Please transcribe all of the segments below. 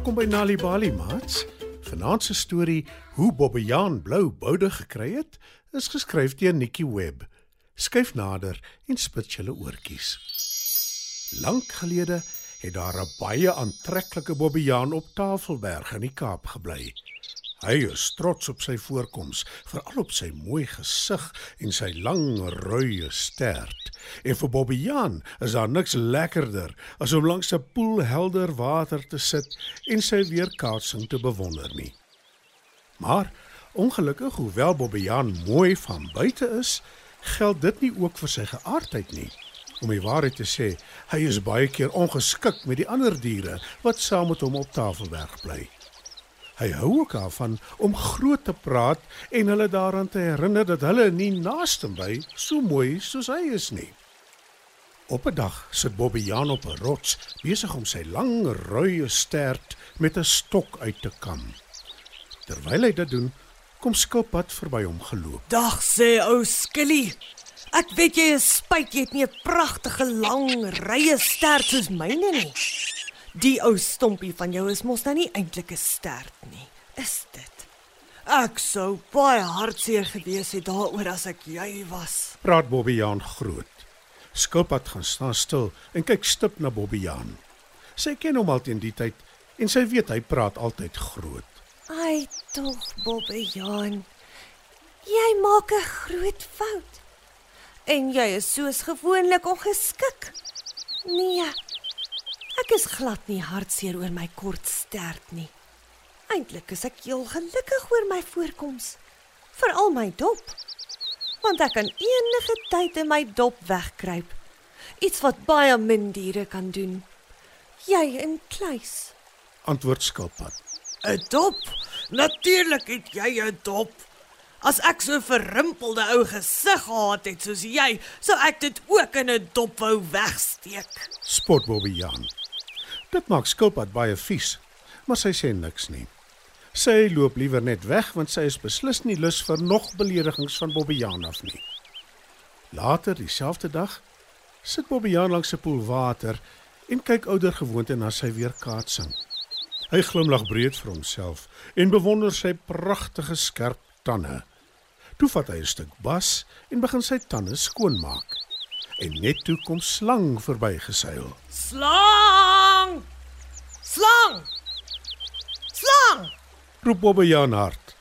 Welkom by Nali Bali Mats. Vanaand se storie Hoe Bobbejaan blou boude gekry het, is geskryf deur Nikki Webb. Skyf nader en spit julle oortjies. Lank gelede het daar 'n baie aantreklike Bobbejaan op Tafelberg in die Kaap gebly. Hy is trots op sy voorkoms, veral op sy mooi gesig en sy lang rooi stert. En vir Bobbejaan is daar niks lekkerder as om langs 'n poel helder water te sit en sy weerkaatsing te bewonder nie. Maar ongelukkig, hoewel Bobbejaan mooi van buite is, geld dit nie ook vir sy geaardheid nie. Om die waarheid te sê, hy is baie keer ongeskik met die ander diere wat saam met hom op Tafelberg bly. Hy hou ook daarvan om groot te praat en hulle daaraan te herinner dat hulle nie naaste by so mooi soos hy is nie. Op 'n dag sit Bobbejaan op 'n rots besig om sy lang rooi stert met 'n stok uit te kam. Terwyl hy dit doen, kom Skilpad verby hom geloop. Dag sê ou Skilly. Ek weet jy is spyt jy het nie 'n pragtige lang rye stert soos myne nie. Die ou stompie van jou is mos nou nie eintlik 'n stert nie. Is dit? Ek sou baie hartseer gewees het daaroor as ek jy was. Praat Bobbejaan groot. Skilpad gaan staan stil en kyk stip na Bobbejaan. Sy ken hom al teen die tyd en sy weet hy praat altyd groot. Ai tog, Bobbejaan. Jy maak 'n groot fout. En jy is soos gewoonlik ongeskik. Nee. Ek is glad nie hartseer oor my kort stert nie. Eintlik is ek heel gelukkig oor my voorkoms, veral my dop. Want ek kan enige tyd in my dop wegkruip. Iets wat baie min diere kan doen. Jy in kluis. Antwoord Skilpad. 'n Dop? Natuurlik het jy 'n dop. As ek so 'n verrimpelde ou gesig gehad het soos jy, sou ek dit ook in 'n dop wou wegsteek. Spot Bobbejaan. Dit maak Skilpad baie vies, maar sy sê niks nie. Sy loop liewer net weg want sy is beslis nie lus vir nog beledigings van Bobbejaan af nie. Later dieselfde dag sit Bobbejaan langs 'n poel water en kyk ouer gewoonte na sy weerkaatsing. Hy glimlag breed vir homself en bewonder sy pragtige skerp tande. Toe vat hy 'n stuk bas en begin sy tande skoonmaak. En net toe kom slang verbygeseil. Slang! Slang! Slang! Roep Bobbejaan hard.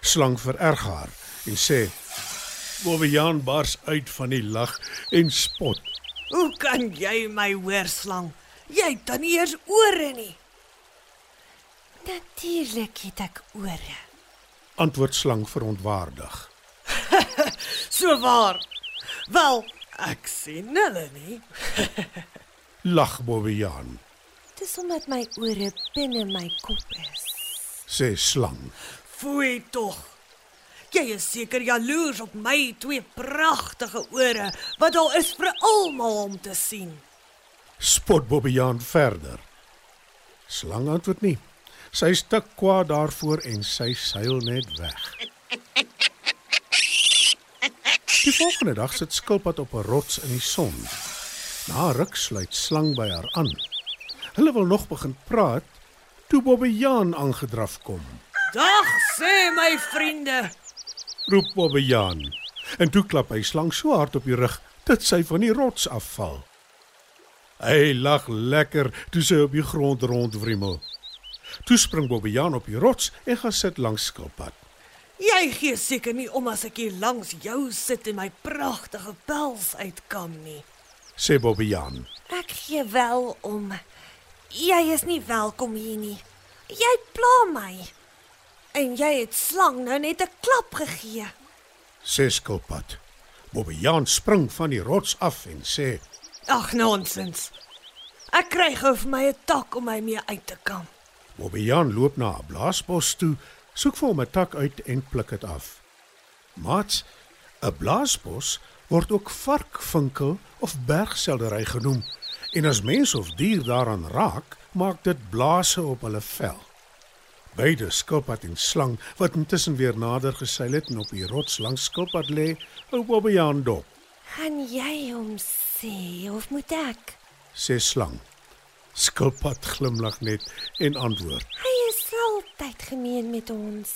Slang vererg haar en sê: Bobbejaan bars uit van die lag en spot. Hoe kan jy my hoor slang? Jy het dan nie eers ore nie. Natuurlik het ek ore. Antwoord slang verontwaardig. So waar. Wel, ek sien hulle nie. Lag Bobbejaan, Dis omdat my ore binne my kop is. sê slang. Foei tog. Jy is seker jaloers op my twee pragtige ore wat daar is vir almal om te sien. Spot Bobbejaan verder. Slang antwoord nie. Sy is te kwaad daarvoor en sy seil net weg. Die volgende dag sit Skilpad op 'n rots in die son. Na ruk sluit slang by haar aan. Hulle wil nog begin praat toe Bobbejaan aangedraf kom. Dag sê my vriende. Roep Bobbejaan. En toe klap hy slang so hard op die rug dat sy van die rots afval. Hy lag lekker toe sy op die grond rondwrimmel. Toe spring Bobbejaan op die rots en gaan sit langs Skilpad. Jy gee seker nie om as ek hier langs jou sit en my pragtige pels uitkam nie. Sê Bobbejaan. Ek gee wel om. Jy is nie welkom hier nie. Jy pla my. En jy het slang nou net 'n klap gegee. Sê Skilpad. Bobbejaan spring van die rots af en sê: Ag nonsens. Ek kry gou vir my 'n tak om my mee uit te kam. Bobbejaan loop na 'n blaasbos toe, soek vir hom 'n tak uit en pluk dit af. Mats, 'n blaasbos word ook varkvinkel of bergseldery genoem en as mens of dier daaraan raak, maak dit blaase op hulle vel. Beide skilpad en slang wat intussen weer nader geseil het en op die rots langs skilpad lê, hou Bobbejaan dop. Gaan jy hom sê of moet ek? Sê slang. Skilpad glimlag net en antwoord: Hy altyd gemeen met ons.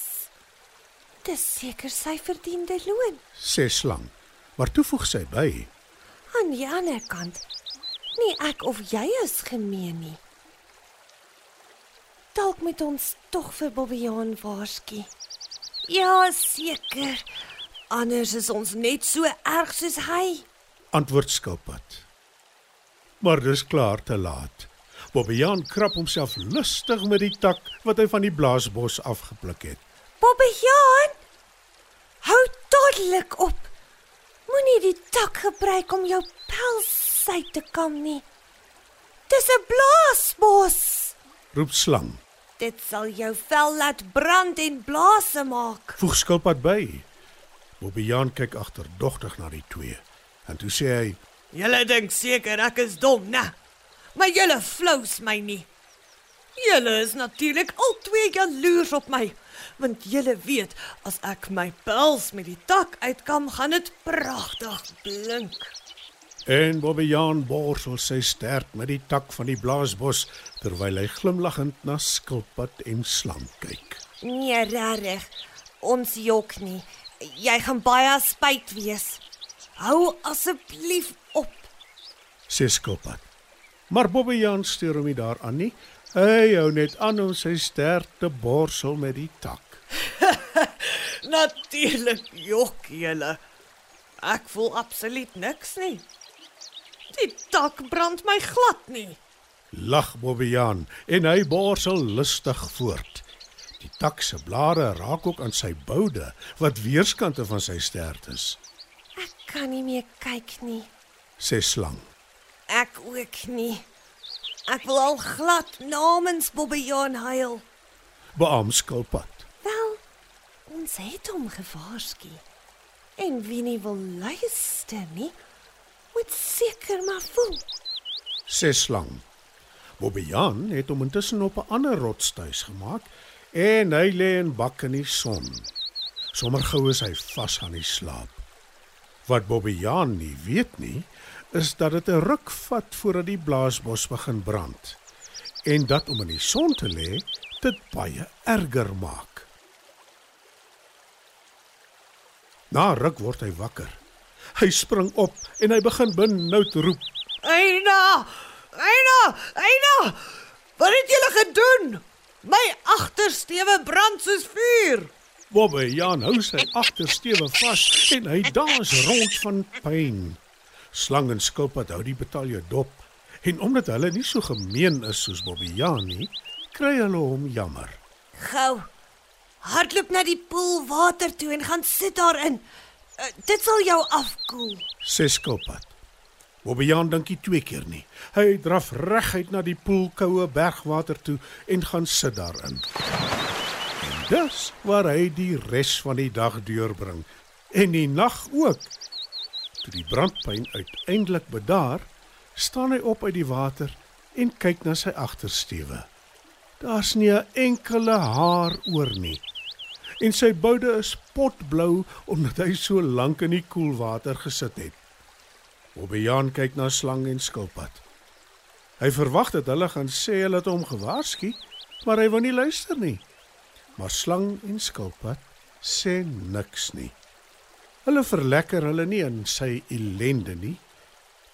Dis seker sy verdiende loon. "Sê slang." Maar toe voeg sy by: Aan die ander kant, nie ek of jy is gemeen nie. Dalk moet ons tog vir Bobbejaan waarsku. Ja, seker. Anders is ons net so erg soos hy. antwoord Skilpad. Maar dis klaar te laat. Bobbejaan krap homself lustig met die tak wat hy van die blaasbos afgepluk het. Bobbejaan, hou dadelik op. Moenie die tak gebruik om jou pels uit te kam nie. Dis 'n blaasbos. Roep slang. Dit sal jou vel laat brand en blaase maak. Voeg Skilpad by. Bobbejaan kyk agterdogtig na die twee. En toe sê hy: Julle dink seker ek is dom, né? Maar julle flous my nie. Julle is natuurlik albei jaloers op my, want julle weet as ek my pels met die tak uitkam, gaan dit pragtig blink. En Bobbejaan borsel sy stert met die tak van die blaasbos terwyl hy glimlaggend na Skilpad en slang kyk. Nee, regtig. Ons jok nie. Jy gaan baie spyt wees. Hou asseblief op. sê Skilpad. Maar Bobbejaan steur hom nie daaraan nie. Hy hou net aan om sy stert te borsel met die tak. Natuurlik jok julle. Ek voel absoluut niks nie. Die tak brand my glad nie. Lag Bobbejaan en hy borsel lustig voort. Die tak se blare raak ook aan sy boude wat weerskante van sy stert is, Ek kan nie meer kyk nie. sê slang. Ek ook nie. Ek wil al glad namens Bobbejaan huil. Beam Skilpad. Wel, ons het hom gewaarsku. En wie nie wil luister nie, moet seker maar voel. sê slang. Bobbejaan het hom intussen op 'n ander rotstuis gemaak en hy lê en bak in die son. Sommer gou is hy vas aan die slaap. Wat Bobbejaan nie weet nie, is dat dit 'n ruk vat voordat die blaasbos begin brand en dat om in die son te lê dit baie erger maak. Na ruk word hy wakker. Hy spring op en hy begin benoud roep. Eina! Eina! Eina! Wat het julle gedoen? My agtersteewe brand soos vuur. Bobbe Jan hou sy agtersteewe vas en hy dans rond van pyn. Slang en skilpad hou die betalje dop en omdat hulle nie so gemeen is soos Bobbe Jan nie, kry hulle hom jammer. Gou. Hardloop na die poel water toe en gaan sit daarin. Uh, dit sal jou afkoel. Sê skilpad. Bobbe Jan dink nie twee keer nie. Hy draf reguit na die poelkoue bergwater toe en gaan sit daarin. Dis waar hy die res van die dag deurbring en die nag ook. Toe die brandpyn uiteindelik bedaar, staan hy op uit die water en kyk na sy agtersteewe. Daar's nie 'n enkele haar oor nie. En sy boude is potblou omdat hy so lank in die koelwater gesit het. Bobbejaan kyk na slang en skilpad. Hy verwag dat hulle gaan sê hulle het hom gewaarsku, maar hy wou nie luister nie. Maar slang en skilpad sê niks nie. Hulle verlekker hulle nie in sy ellende nie.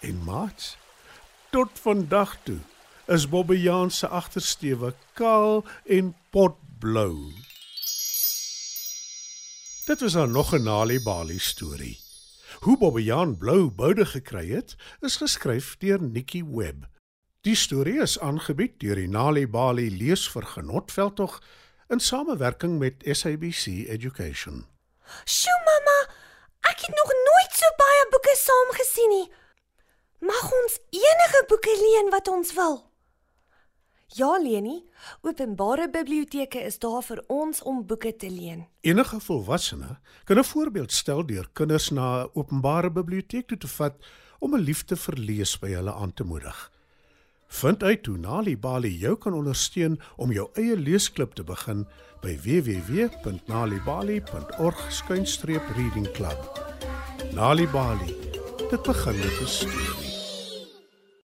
En maats, tot vandag toe is Bobbejaan se agtersteewe kaal en potblou. Dit was dan nog 'n Nali Bali storie. Hoe Bobbejaan blou boude gekry het, is geskryf deur Nikki Webb. Die storie is aangebied deur die Nali Bali leesvergenot veldtog in samewerking met SABC Education. Sjoe mamma, ek het nog nooit so baie boeke saam gesien nie. Mag ons enige boeke leen wat ons wil? Ja, Leni, openbare biblioteke is daar vir ons om boeke te leen. Enige volwassene kan 'n voorbeeld stel deur kinders na 'n openbare biblioteek toe te vat om 'n liefde vir lees by hulle aan te moedig. Vind uit hoe Nali Bali jou kan ondersteun om jou eie leesklub te begin by www.nalibali.org/reading club. Nali Bali. Dit begin met 'n storie.